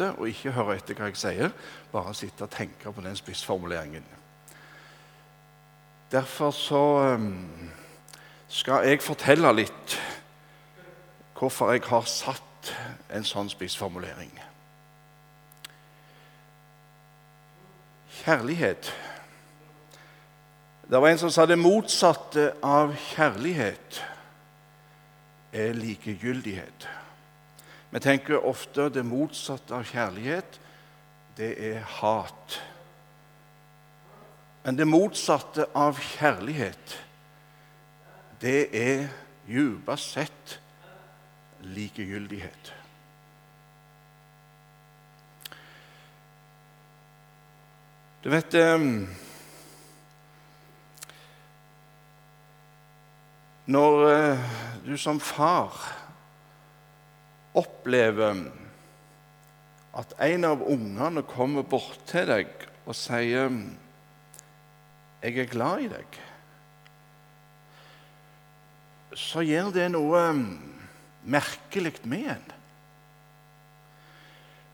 møte og ikke høre etter hva jeg sier, bare sitte og tenke på den spissformuleringen. Derfor så um, skal jeg fortelle litt hvorfor jeg har satt en sånn spissformulering. Kjærlighet. Det var en som sa det motsatte av kjærlighet er likegyldighet. Vi tenker ofte det motsatte av kjærlighet, det er hat. Men det motsatte av kjærlighet, det er djupest sett likegyldighet. Du vet ehm, Når eh, du som far opplever at en av ungene kommer bort til deg og sier 'Jeg er glad i deg', så gjør det noe merkelig med en.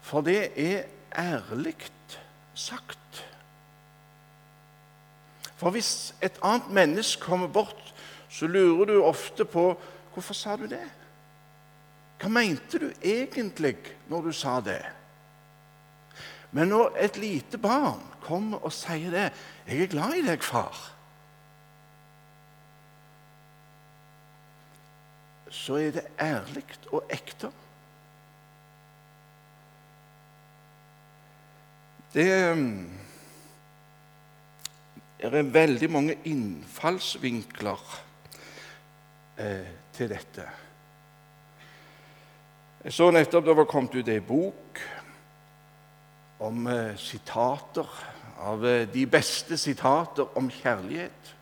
For det er ærlig sagt. For hvis et annet menneske kommer bort, så lurer du ofte på hvorfor sa du det? Hva mente du egentlig når du sa det? Men når et lite barn kommer og sier det 'Jeg er glad i deg, far', så er det ærlig og ekte. Det er veldig mange innfallsvinkler eh, til dette. Jeg så nettopp det var kommet ut ei bok om eh, sitater av eh, de beste sitater om kjærlighet.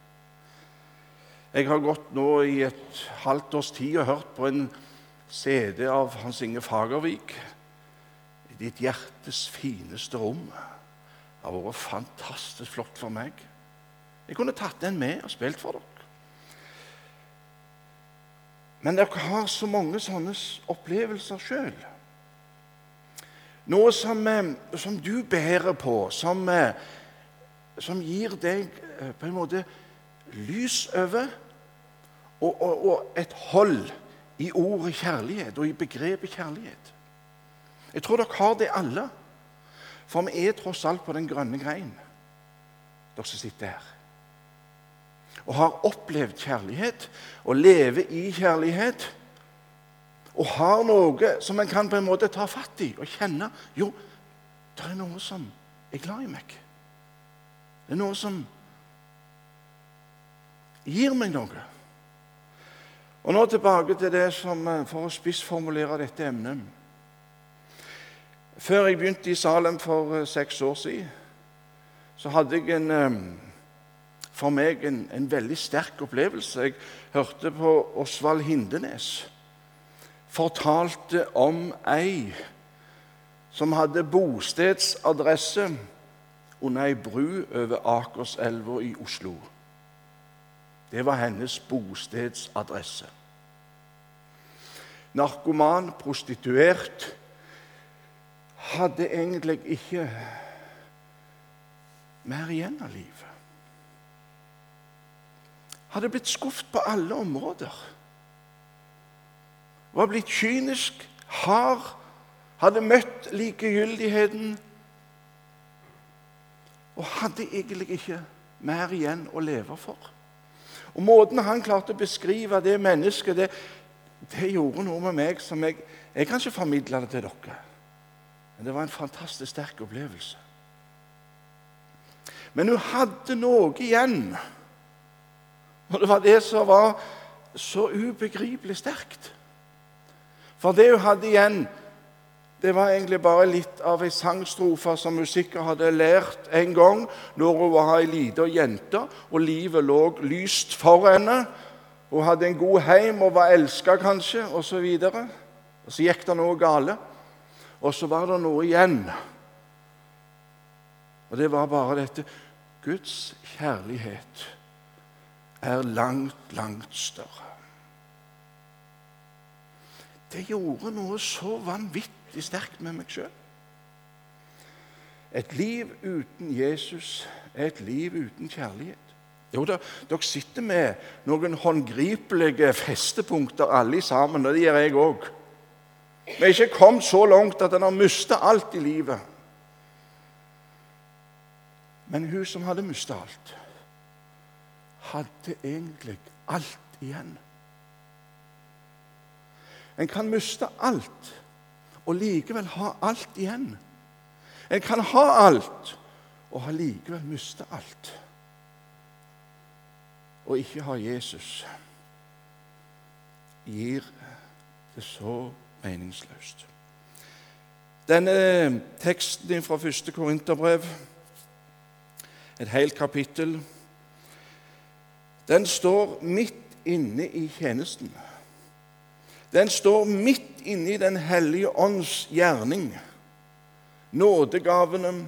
Jeg har gått nå i et halvt års tid og hørt på en CD av Hans Inge Fagervik. 'I ditt hjertes fineste rom'. Det har vært fantastisk flott for meg. Jeg kunne tatt den med og spilt for dere. Men dere har så mange sånne opplevelser sjøl. Noe som, eh, som, du bærer på, som, eh, som, gir deg eh, på en måte lys over, og, og, og et hold i ordet kjærlighet og i begrepet kjærlighet. Jeg tror dere har det alle, for vi er tross alt på den grønne grein, dere som sitter her og har opplevd kjærlighet og lever i kjærlighet og har noe som en kan på en måte ta fatt i og kjenne Jo, det er noe som er glad i meg. Det er noe som gir meg noe. Og nå tilbake til det som, eh, For å spissformulere dette emnet. Før jeg begynte i Salem for eh, seks år siden, så hadde jeg en eh, for meg en, en veldig sterk opplevelse. Jeg hørte på Osvald Hindenes fortalte om ei som hadde bostedsadresse under ei bru over Akerselva i Oslo. Det var hennes bostedsadresse. Narkoman, prostituert, hadde egentlig ikke mer igjen av livet hadde blitt skuffet på alle områder. Var blitt kynisk, hard, hadde møtt likegyldigheten. Og hadde egentlig ikke mer igjen å leve for. Og Måten han klarte å beskrive det mennesket, det, det gjorde noe med meg som jeg Jeg kan ikke formidle det til dere, men det var en fantastisk sterk opplevelse. Men hun hadde noe igjen og det var det som var så ubegripelig sterkt. For det hun hadde igjen, det var egentlig bare litt av ei sangstrofe som hun sikkert hadde lært en gang når hun var ei lita jente og livet lå lyst for henne. Hun hadde en god heim og var elska, kanskje, osv. Og, og så gikk det noe gale. Og så var det noe igjen. Og det var bare dette Guds kjærlighet er langt, langt større. Det gjorde noe så vanvittig sterkt med meg sjøl. et liv uten Jesus er et liv uten kjærlighet. Jo da, dere sitter med noen håndgripelige festepunkter alle sammen, og det gjør jeg òg. Vi er ikke kommet så langt at en har mistet alt i livet. Men hun som hadde mistet alt, hadde egentlig alt igjen. En kan miste alt og likevel ha alt igjen. En kan ha alt og ha likevel miste alt. Og ikke ha Jesus gir det så meningsløst. Denne teksten fra første Korinterbrev, et helt kapittel, den står midt inne i tjenesten. Den står midt inne i Den hellige ånds gjerning. Nådegavene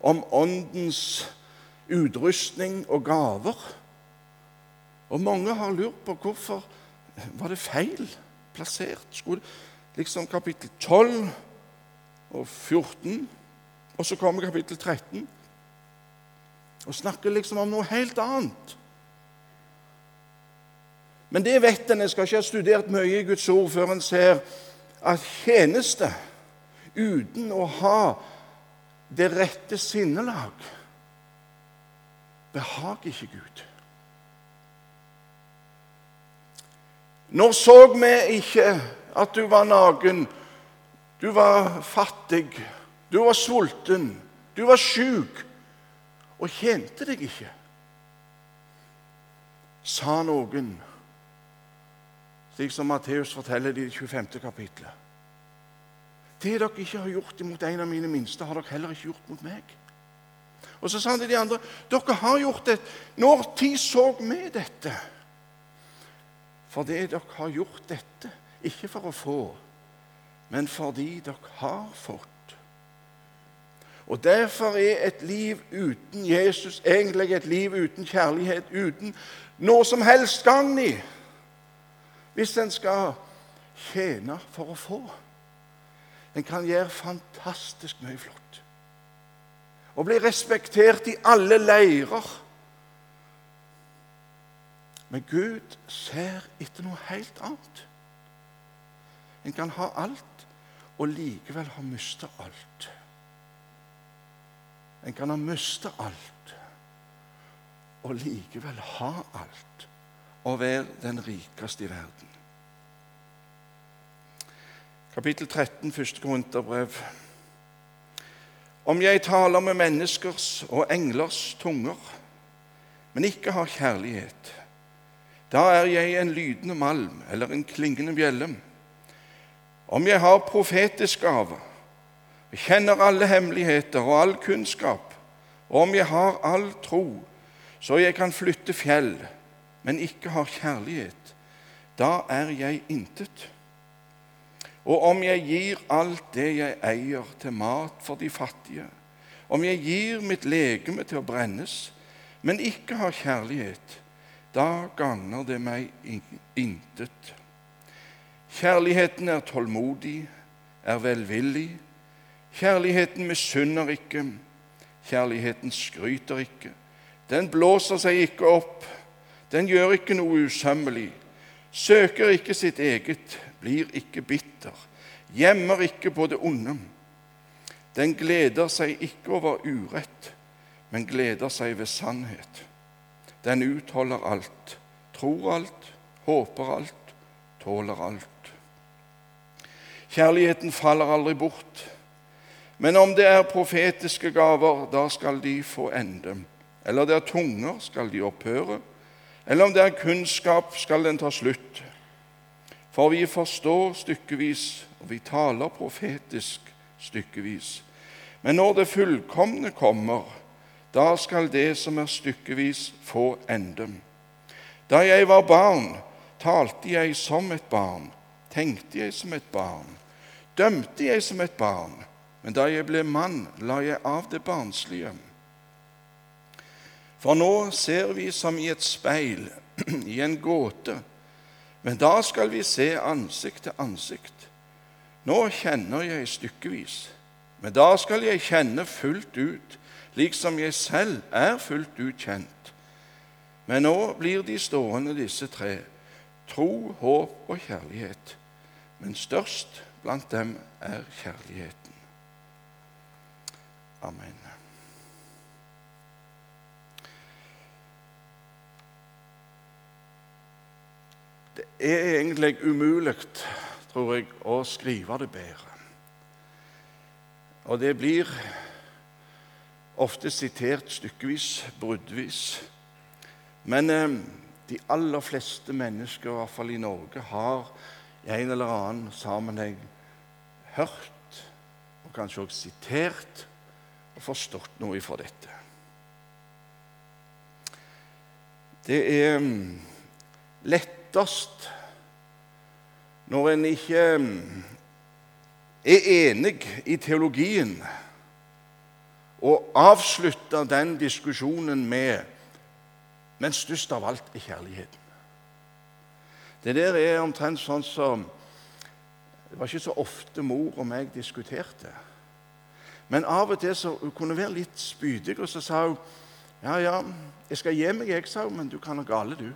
om Åndens utrustning og gaver. Og mange har lurt på hvorfor var det feil plassert. Skulle liksom kapittel 12 og 14, og så kommer kapittel 13 og snakker liksom om noe helt annet. Men det vet en. Jeg skal ikke ha studert mye i Guds ord før en ser at tjeneste uten å ha det rette sinnelag behager ikke Gud. Når så vi ikke at du var naken, du var fattig, du var sulten, du var sjuk, og tjente deg ikke, sa noen slik som Matteus forteller det i det 25. kapittelet. Det dere ikke har gjort imot en av mine minste, har dere heller ikke gjort mot meg. Og så sa han til de andre dere har gjort det. Når tid så vi dette? Fordi dere har gjort dette, ikke for å få, men fordi dere har fått. Og Derfor er et liv uten Jesus egentlig et liv uten kjærlighet, uten noe som helst gagn i hvis en skal tjene for å få. En kan gjøre fantastisk mye flott. Og bli respektert i alle leirer. Men Gud ser etter noe helt annet. En kan ha alt og likevel ha mista alt. En kan ha mista alt og likevel ha alt å være den rikeste i verden. Kapittel 13, første Korinterbrev. Om jeg taler med menneskers og englers tunger, men ikke har kjærlighet, da er jeg en lydende malm eller en klingende bjelle. Om jeg har profetisk gave, kjenner alle hemmeligheter og all kunnskap, og om jeg har all tro, så jeg kan flytte fjell, men ikke har kjærlighet, da er jeg intet. Og om jeg gir alt det jeg eier, til mat for de fattige, om jeg gir mitt legeme til å brennes, men ikke har kjærlighet, da gagner det meg intet. Kjærligheten er tålmodig, er velvillig. Kjærligheten misunner ikke, kjærligheten skryter ikke. Den blåser seg ikke opp, den gjør ikke noe usømmelig, søker ikke sitt eget, blir ikke bitter, gjemmer ikke på det onde. Den gleder seg ikke over urett, men gleder seg ved sannhet. Den utholder alt, tror alt, håper alt, tåler alt. Kjærligheten faller aldri bort. Men om det er profetiske gaver, da skal de få ende. Eller det er tunger, skal de opphøre. Eller om det er kunnskap, skal den ta slutt. For vi forstår stykkevis, og vi taler profetisk stykkevis. Men når det fullkomne kommer, da skal det som er stykkevis, få ende. Da jeg var barn, talte jeg som et barn, tenkte jeg som et barn, dømte jeg som et barn. Men da jeg ble mann, la jeg av det barnslige. For nå ser vi som i et speil, i en gåte. Men da skal vi se ansikt til ansikt. Nå kjenner jeg stykkevis, Men da skal jeg kjenne fullt ut, liksom jeg selv er fullt ut kjent. Men nå blir de stående, disse tre, tro, håp og kjærlighet. Men størst blant dem er kjærligheten. Amen. Det er egentlig umulig, tror jeg, å skrive det bedre. Og det blir ofte sitert stykkevis, bruddvis. Men eh, de aller fleste mennesker, i hvert fall i Norge, har i en eller annen sammenheng hørt, og kanskje også sitert, og forstått noe fra dette. Det er mm, lettest når en ikke mm, er enig i teologien, og avslutter den diskusjonen med men størst av alt er kjærligheten. Det der er omtrent sånn som Det var ikke så ofte mor og meg diskuterte. Men av og til så hun kunne være litt spydig, og så sa hun ja, ja, jeg skal gi meg, jeg, sa hun, men du kan ha gale, du.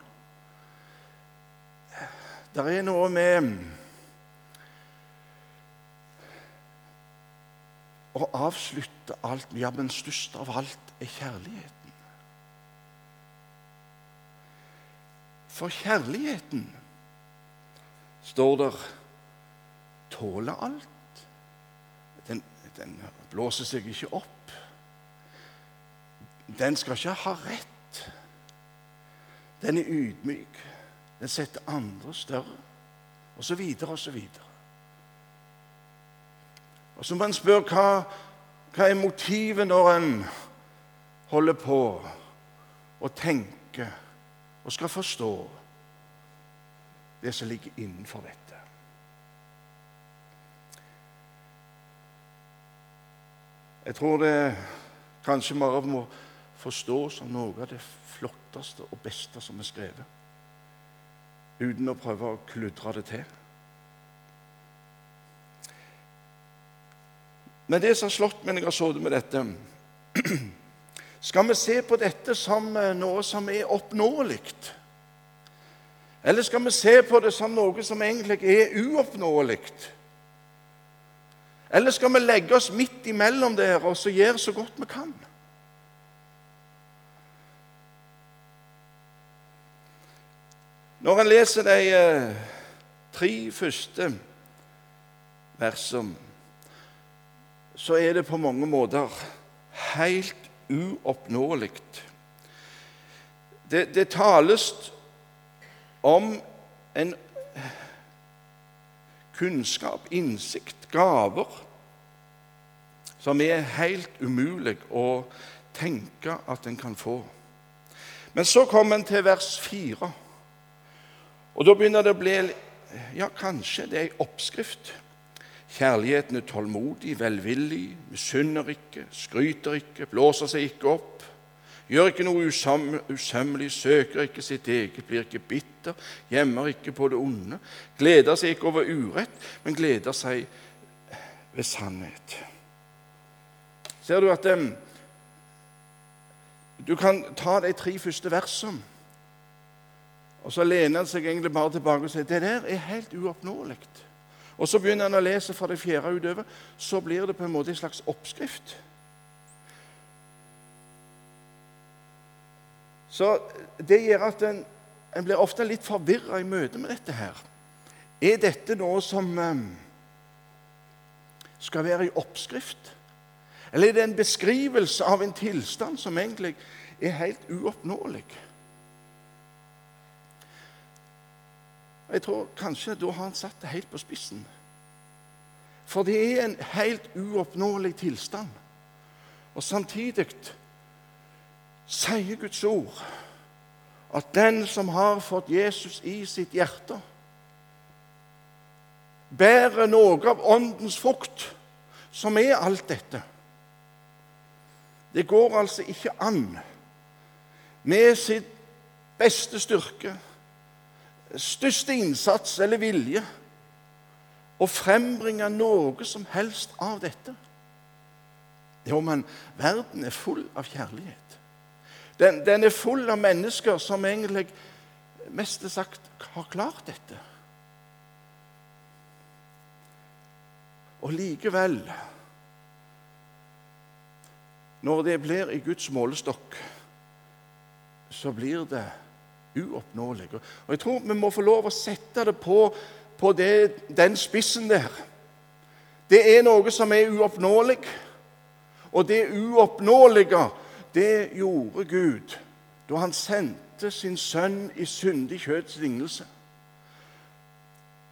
Det er noe med å avslutte alt Ja, men størst av alt er kjærligheten. For kjærligheten, står der, tåler alt. Den, den blåser seg ikke opp. Den skal ikke ha rett. Den er ydmyk. Den setter andre større, og så videre og så videre. Og så må en spørre hva, hva er motivet når en holder på og tenker og skal forstå det som ligger innenfor dette. Jeg tror det kanskje bare må forstås som noe av det flotteste og beste som er skrevet, uten å prøve å kludre det til. Men det som har slått meg når jeg har sittet med dette skal vi se på dette som eh, noe som er oppnåelig? Eller skal vi se på det som noe som egentlig er uoppnåelig? Eller skal vi legge oss midt imellom der og så gjøre så godt vi kan? Når en leser de eh, tre første versene, så er det på mange måter helt uoppnåelig. Det, det tales om en kunnskap, innsikt, gaver, som er helt umulig å tenke at en kan få. Men så kommer en til vers fire, og da begynner det å bli Ja, kanskje det er ei oppskrift. Kjærligheten er tålmodig, velvillig, misunner ikke, skryter ikke, blåser seg ikke opp, gjør ikke noe usømmelig, søker ikke sitt eget, blir ikke bitter, gjemmer ikke på det onde, gleder seg ikke over urett, men gleder seg ved sannhet. Ser du at um, Du kan ta de tre første versene, og så lener han seg egentlig bare tilbake og sier det der er helt uoppnåelig. Og Så begynner han å lese fra det fjerde utover. Så blir det på en måte en slags oppskrift. Så Det gjør at en, en blir ofte litt forvirra i møte med dette her. Er dette noe som um, skal være i oppskrift? Eller er det en beskrivelse av en tilstand som egentlig er helt uoppnåelig? Jeg tror kanskje da har han satt det helt på spissen. For det er en helt uoppnåelig tilstand. Og samtidig sier Guds ord at den som har fått Jesus i sitt hjerte, bærer noe av åndens frukt, som er alt dette. Det går altså ikke an med sitt beste styrke største innsats eller vilje å frembringe noe som helst av dette. Jo, men verden er full av kjærlighet. Den, den er full av mennesker som egentlig mest sagt har klart dette. Og likevel Når det blir i Guds målestokk, så blir det uoppnåelig. Og Jeg tror vi må få lov å sette det på, på det, den spissen der. Det er noe som er uoppnåelig. Og det uoppnåelige, det gjorde Gud da han sendte sin sønn i syndig kjøtts lignelse.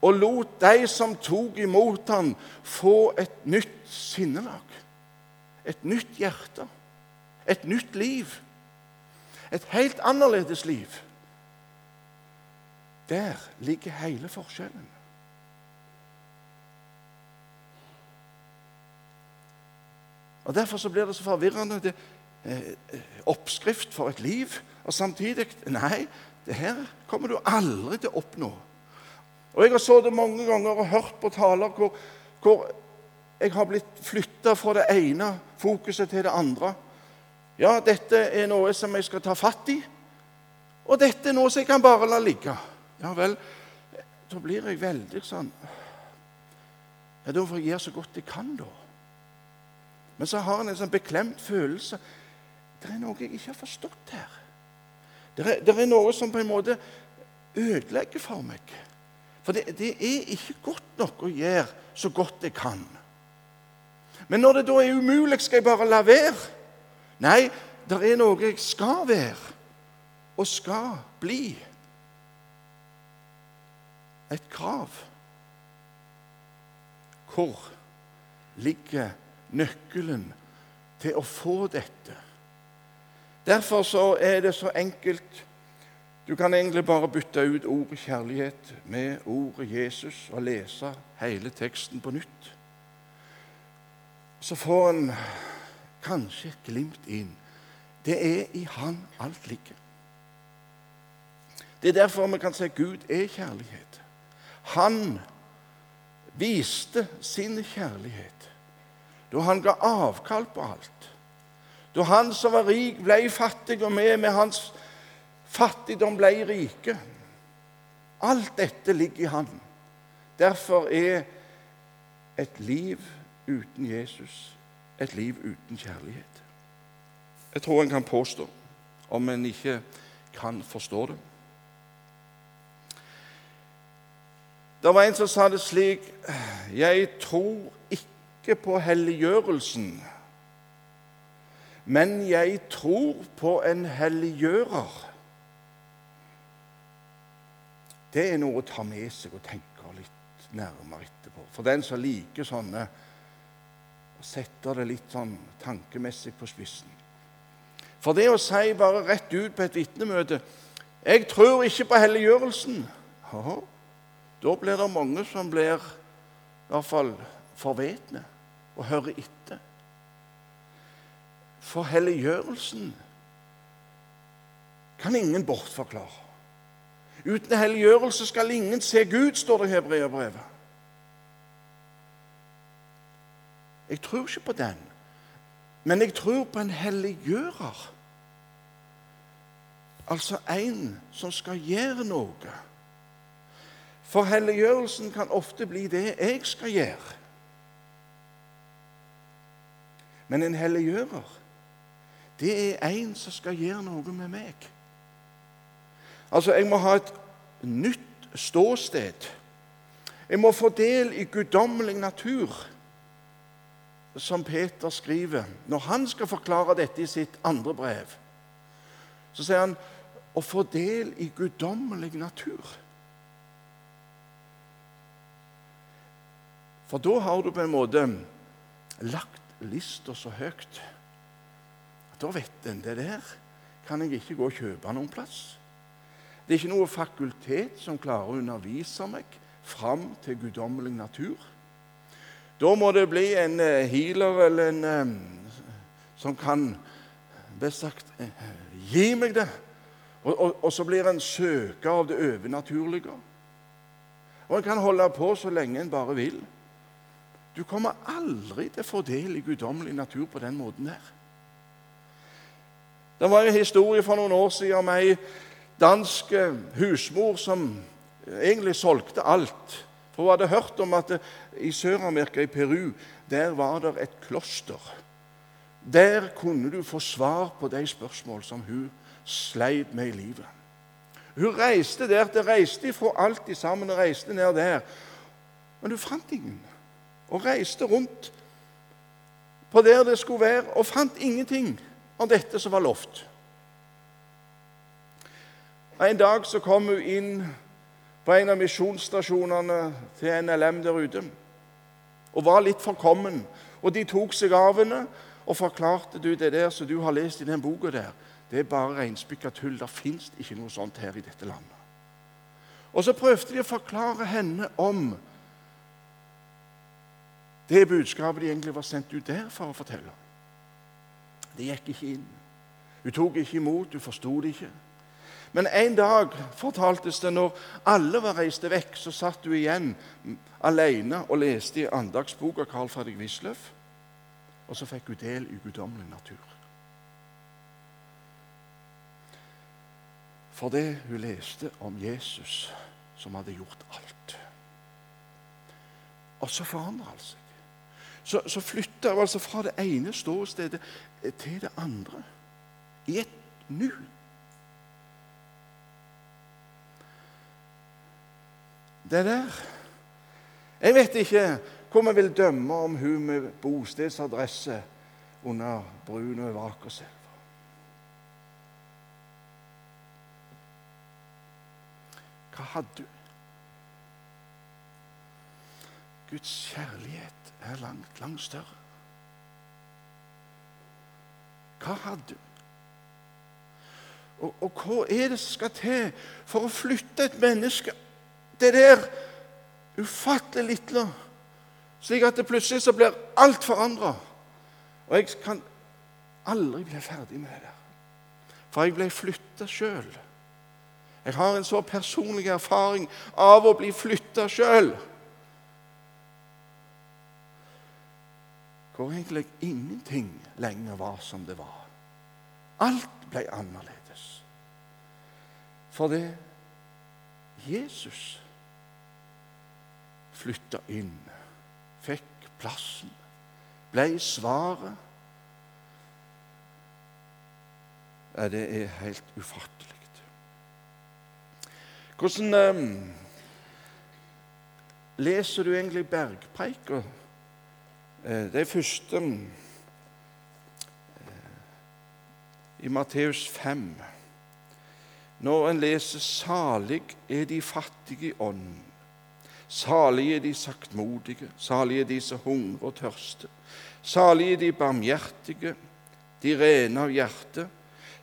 Og lot de som tok imot ham, få et nytt sinnelag. Et nytt hjerte. Et nytt liv. Et helt annerledes liv. Der ligger hele forskjellen. Og Derfor så blir det så forvirrende. Det, eh, oppskrift for et liv. Og samtidig Nei, det her kommer du aldri til å oppnå. Og Jeg har så det mange ganger og hørt på taler hvor, hvor jeg har blitt flytta fra det ene fokuset til det andre. Ja, dette er noe som jeg skal ta fatt i, og dette er noe som jeg kan bare la ligge. Ja vel, da blir jeg veldig sånn Ja, da får jeg gjøre så godt jeg kan, da. Men så har han en sånn beklemt følelse. Det er noe jeg ikke har forstått her. Det er, det er noe som på en måte ødelegger for meg. For det, det, er ikke godt nok å gjøre så godt jeg kan. Men når det da er umulig, skal jeg bare la være? Nei, det er noe jeg skal være og skal bli. Et krav. Hvor ligger nøkkelen til å få dette. Derfor så er det så enkelt. Du kan egentlig bare bytte ut ordet kjærlighet med ordet Jesus og lese hele teksten på nytt. Så får en kanskje et glimt inn. Det er i Han alt ligger. Det er derfor vi kan si Gud er kjærlighet. Han viste sin kjærlighet da han ga avkall på alt. Da han som var rik, ble fattig, og vi med hans fattigdom ble rike. Alt dette ligger i Han. Derfor er et liv uten Jesus et liv uten kjærlighet. Jeg tror en kan påstå, om en ikke kan forstå det. Det var en som sa det slik Jeg tror ikke på helliggjørelsen, men jeg tror på en helliggjører. Det er noe å ta med seg og tenke litt nærmere etterpå. For den som liker sånne setter det litt sånn tankemessig på spissen. For det å si bare rett ut på et vitnemøte 'Jeg tror ikke på helliggjørelsen' Da blir det mange som blir i hvert fall forvetne og hører etter. For helliggjørelsen kan ingen bortforklare. Uten helliggjørelse skal ingen se Gud, står det i Hebreabrevet. Jeg tror ikke på den, men jeg tror på en helliggjører. Altså en som skal gjøre noe. For helliggjørelsen kan ofte bli det jeg skal gjøre. Men en helliggjører, det er en som skal gjøre noe med meg. Altså, jeg må ha et nytt ståsted. Jeg må få del i guddommelig natur, som Peter skriver. Når han skal forklare dette i sitt andre brev, så sier han å få del i guddommelig natur. For da har du på en måte lagt lista så høyt at da vet en det der kan jeg ikke gå og kjøpe noen plass. Det er ikke noe fakultet som klarer å undervise meg fram til guddommelig natur. Da må det bli en eh, healer eller en eh, som kan best sagt eh, gi meg det. Og, og, og så blir en søker av det overnaturlige. Og en kan holde på så lenge en bare vil. Du kommer aldri til å få del i guddommelig natur på den måten der. Det var en historie for noen år siden om ei dansk eh, husmor som egentlig solgte alt. For hun hadde hørt om at i Sør-Amerika, i Peru, der var det et kloster. Der kunne du få svar på de spørsmål som hun sleit med i livet. Hun reiste der. Det reiste ifra alt sammen og reiste ned der. Men hun fant ingen. Og reiste rundt på der det skulle være, og fant ingenting av dette som var lovt. En dag så kom hun inn på en av misjonsstasjonene til NLM der ute og var litt forkommen. Og de tok seg av henne og forklarte du det der som du har lest i den boka der. Det er bare reinspikka tull. Det fins ikke noe sånt her i dette landet. Og så prøvde de å forklare henne om det budskapet de egentlig var sendt ut der for å fortelle. Det gikk ikke inn. Hun tok ikke imot, hun forsto det ikke. Men en dag fortaltes det når alle var reist vekk, så satt hun igjen alene og leste i andagsboka Carl Fredrik Wisløff. Og så fikk hun del i guddommelig natur. For det hun leste om Jesus som hadde gjort alt. Og så forandrer han seg. Så, så flytter hun altså fra det ene ståstedet til det andre. I et nu. Det der Jeg vet ikke hvor vi vil dømme om hun med bostedsadresse under brun over Akerselva. Hva hadde du? Guds kjærlighet er langt, langt større. Hva hadde du? Og, og hva er det som skal til for å flytte et menneske det der ufattelig lille, slik at det plutselig så blir alt forandra. Og jeg kan aldri bli ferdig med det. For jeg ble flytta sjøl. Jeg har en så personlig erfaring av å bli flytta sjøl. Hvor egentlig ingenting lenger var som det var. Alt ble annerledes. For det Jesus flytta inn, fikk plassen, ble svaret. Ja, det er helt ufattelig. Hvordan eh, leser du egentlig bergpreika? Eh, det første eh, i Matteus 5. Når en leser 'Salig er de fattige i ånden', Salige er de saktmodige, salige er de som hungrer og tørster. Salige er de barmhjertige, de rene av hjerte.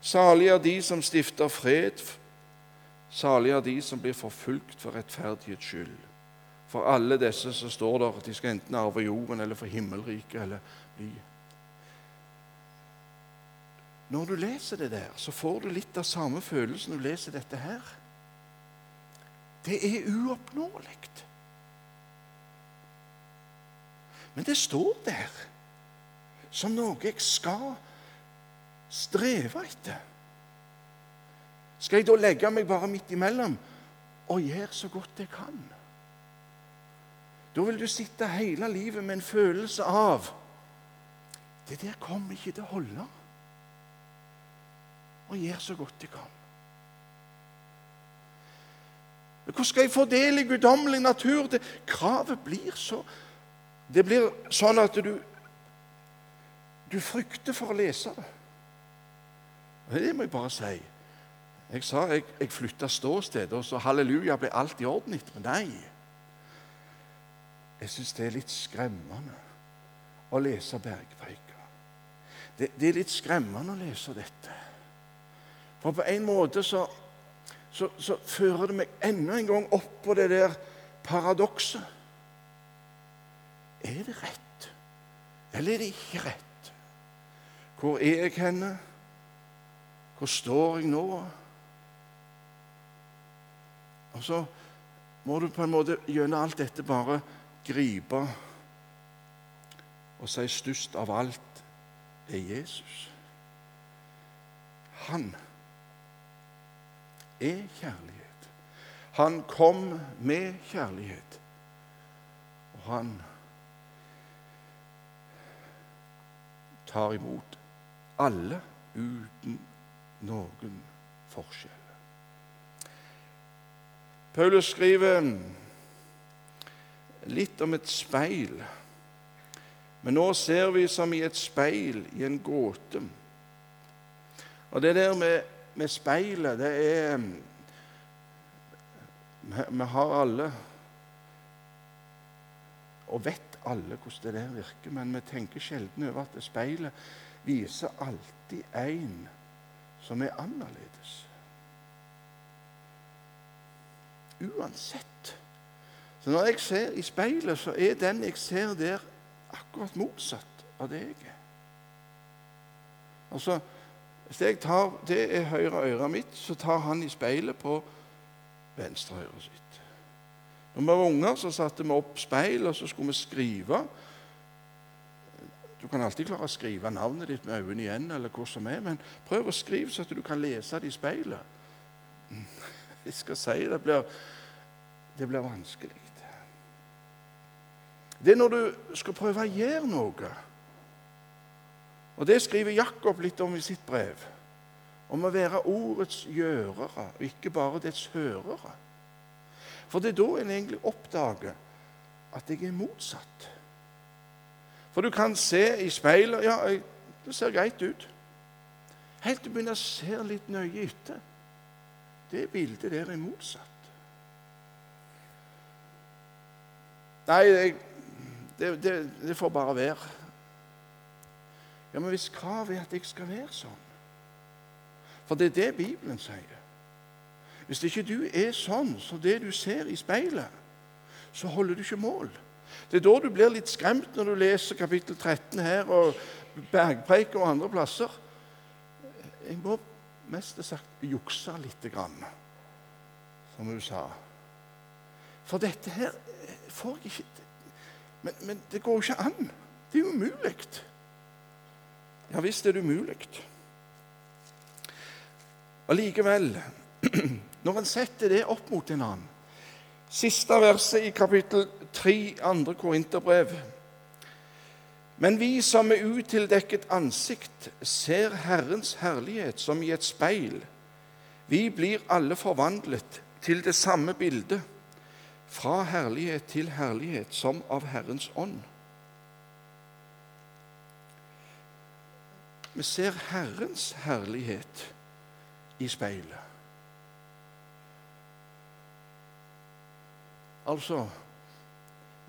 Salige er de som stifter fred. Salige er de som blir forfulgt for rettferdighets skyld. For alle disse så står der at de skal enten arve jorden eller få himmelriket eller bli Når du leser det der, så får du litt av samme følelsen du leser dette her. Det er uoppnåelig. Men det står der som noe jeg skal streve etter. Skal jeg da legge meg bare midt imellom og gjøre så godt jeg kan? Da vil du sitte hele livet med en følelse av Det der kommer ikke til å holde. Og gjør så godt jeg kan. Hvordan skal jeg få del i guddommelig natur? Det, kravet blir så det blir sånn at du, du frykter for å lese det. Det må jeg bare si. Jeg sa jeg, jeg flytta ståsted, og så halleluja ble alt i orden etterpå. Nei. Jeg syns det er litt skremmende å lese bergpreika. Det, det, er litt skremmende å lese dette. For på en måte så, så, så fører det meg enda en gang opp på det der paradokset. Er det rett, eller er det ikke rett? Hvor er jeg henne? Hvor står jeg nå? Og så må du på en måte gjennom alt dette bare gripe og si størst av alt er Jesus. Han er kjærlighet. Han kom med kjærlighet. Og han tar imot alle uten noen forskjell. Paulus skriver litt om et speil. Men nå ser vi som i et speil i en gåte. Og det der med, med speilet, det er vi, vi har alle og vet alle hvordan det der virker, men vi tenker sjelden over at speilet viser alltid en som er annerledes. Uansett. Så når jeg ser i speilet, så er den jeg ser der, akkurat motsatt av det jeg er. Altså, Hvis jeg tar det er høyre øret mitt, så tar han i speilet på venstre øret sitt. Når vi var unger, så satte vi opp speil, og så skulle vi skrive. Du kan alltid klare å skrive navnet ditt med øynene igjen, eller hvor som er, men prøv å skrive så at du kan lese det i speilet. Jeg skal si det blir, det blir vanskelig. Det er når du skal prøve å gjøre noe. Og Det skriver Jakob litt om i sitt brev. Om å være ordets gjørere, og ikke bare dets hørere. For det er da en egentlig oppdager at jeg er motsatt. For du kan se i speilet Ja, det ser greit ut. Helt til du begynner å se litt nøye etter. Det bildet der er motsatt. Nei, jeg det, det, det får bare være. Ja, Men hvis kravet er at jeg skal være sånn For det er det Bibelen sier. Hvis ikke du er sånn som det du ser i speilet, så holder du ikke mål. Det er da du blir litt skremt når du leser kapittel 13 her og Bergpreik og andre plasser. Jeg må mest sagt jukse lite grann, som hun sa. For dette her får jeg ikke men, men det går ikke an. Det er umulig. Ja visst er det umulig. Allikevel, når en setter det opp mot en annen Siste verset i kapittel 3, andre Korinterbrev. Men vi som med utildekket ansikt ser Herrens herlighet som i et speil, vi blir alle forvandlet til det samme bildet fra herlighet til herlighet, som av Herrens ånd. Vi ser Herrens herlighet i speilet. Altså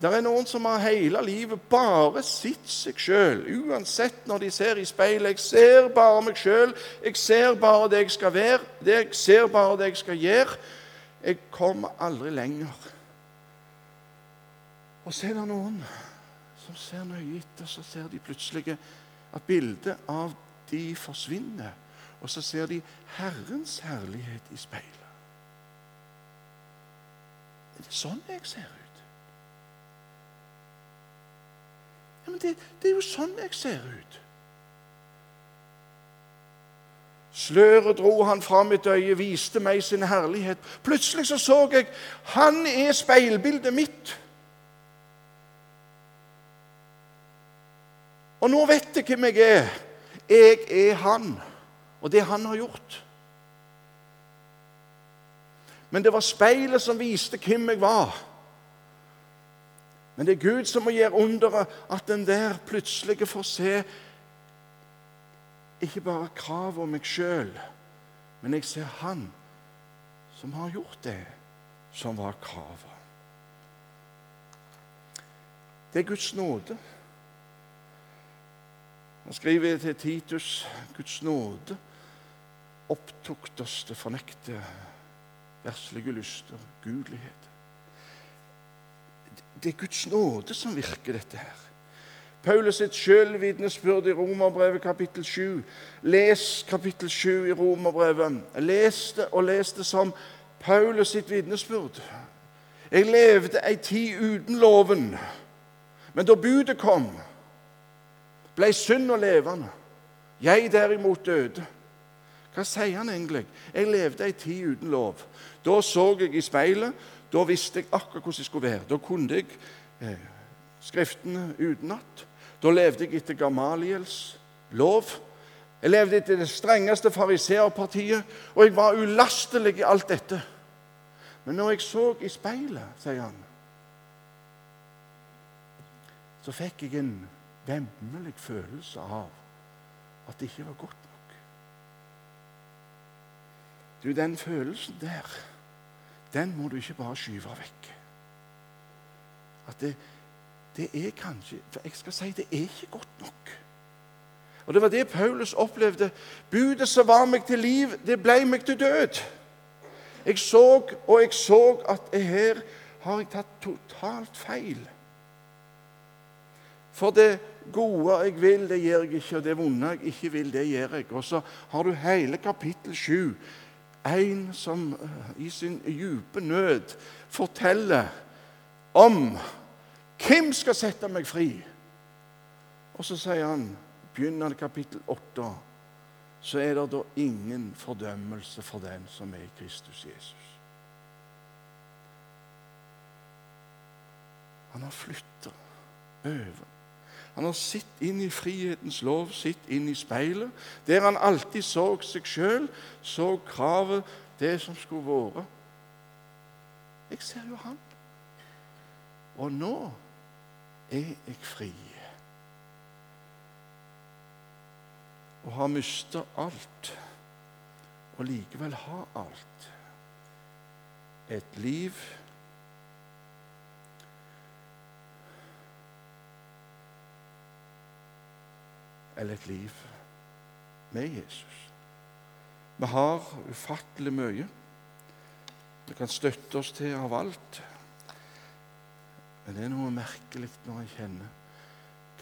Det er noen som har hele livet bare sett seg sjøl, uansett når de ser i speilet. 'Jeg ser bare meg sjøl. Jeg ser bare det jeg skal være. Jeg ser bare det jeg skal gjøre.' Jeg kommer aldri lenger. Og så er det noen som ser nøye etter, så ser de plutselig at bildet av de forsvinner. Og så ser de Herrens herlighet i speilet. Er det sånn jeg ser ut? Ja, men det, det er jo sånn jeg ser ut. Sløret dro han fra mitt øye, viste meg sin herlighet. Plutselig så, så jeg han er speilbildet mitt. Og nå vet jeg hvem jeg er. Jeg er han, og det han har gjort. Men det var speilet som viste hvem jeg var. Men det er Gud som må gjøre underet at den der plutselig får se ikke bare kravet om meg sjøl, men jeg ser Han som har gjort det som var kravet. Det er Guds nåde. Han skriver til Titus Guds nåde opptukt oss til å fornekte verslige lyster, gudelighet. Det er Guds nåde som virker, dette her. Paulus sitt sjølvitnesbyrd i Romerbrevet kapittel 7. Les kapittel 7 i Romerbrevet. Les det og les det som Paulus sitt vitnesbyrd. Jeg levde ei tid uten loven, men da budet kom ble synd og levende. Jeg derimot døde. Hva sier han egentlig? Jeg levde ei tid uten lov. Da så jeg i speilet. Da visste jeg akkurat hvordan jeg skulle være. Da kunne jeg eh, Skriftene utenat. Da levde jeg etter Gamaliels lov. Jeg levde etter det strengeste fariseerpartiet, og jeg var ulastelig i alt dette. Men når jeg så i speilet, sier han, så fikk jeg en vemmelig følelse av at det ikke var godt nok. Du, den følelsen der, den må du ikke bare skyve vekk. At det, det er kanskje For jeg skal si det er ikke godt nok. Og Det var det Paulus opplevde. Budet som var meg til liv, det ble meg til død. Jeg så og jeg så at her har jeg tatt totalt feil. For det gode jeg vil, det gjør jeg ikke, og det vonde jeg ikke vil, det gjør jeg. Og så har du hele kapittel 7. En som eh, i sin dype nød forteller om hvem skal sette meg fri? Og så sier han, begynner kapittel 8, så er det da ingen fordømmelse for den som er Kristus Jesus. Han har flytta over. Han har sett inn i frihetens lov, sett inn i speilet, der han alltid så seg sjøl, så kravet, det som skulle vært. Jeg ser jo han. Og nå er jeg fri. Og har mista alt, og likevel ha alt. Et liv Eller et liv med Jesus. Vi har ufattelig mye vi kan støtte oss til av alt. Men det er noe merkelig når jeg kjenner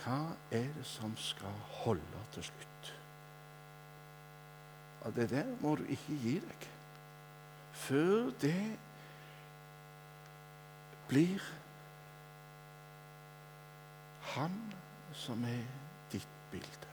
Hva er det som skal holde til slutt? Og det der må du ikke gi deg før det blir han som er ditt bilde.